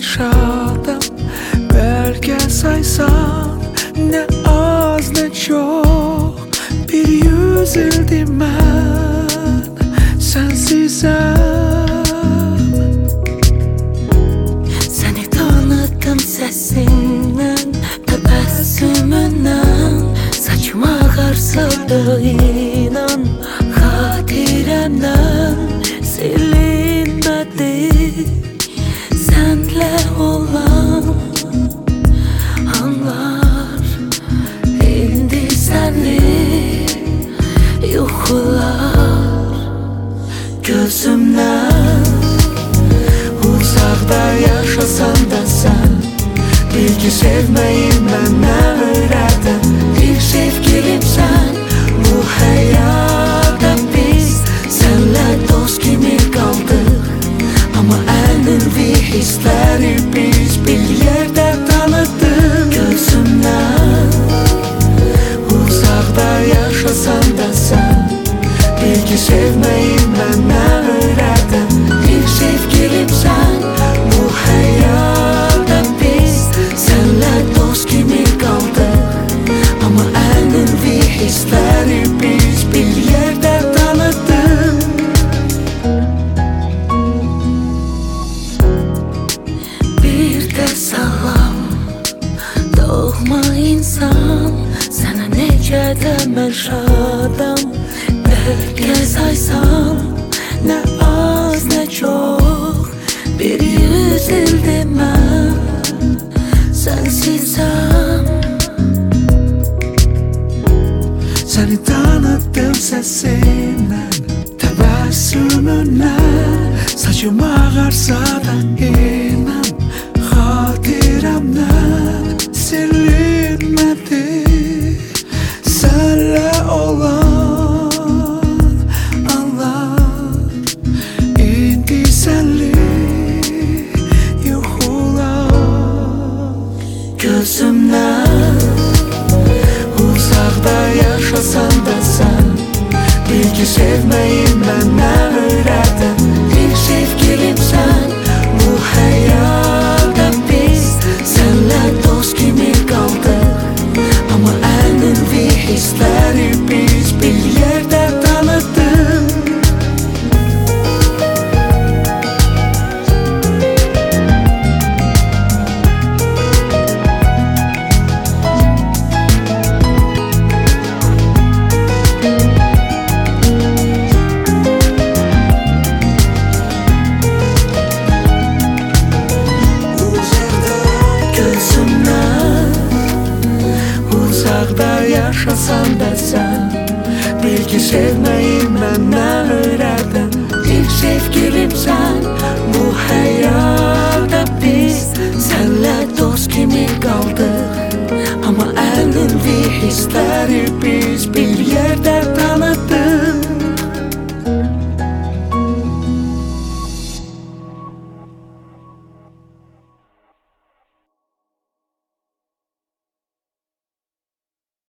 shot yuxular Gözümdən Uzaqda yaşasan da sən Bil ki sevməyi Bil ki sevməyi mənə öyrədin Bir sevgilimsən Bu həyatda Biz sənlə dost kimi qaldıq Amma ən ümvi hissləri biz bir yerdə tanıdıq Bir də salam Doğma insan Sənə necə də mən şadam Ne saysan ne az ne çok Bir yüz yıl demem. Sensizsem Seni tanıttım sesinden Tebessümünle Saçım ağarsa da inan Hatiremden Silinmedi with me. Yaşasan da sən Bil ki sevməyi mənə öyrədin bir sevgilimsən Bu həyatda Biz sənlə dost kimi qaldıq Amma ən ümvi hissləri biz bir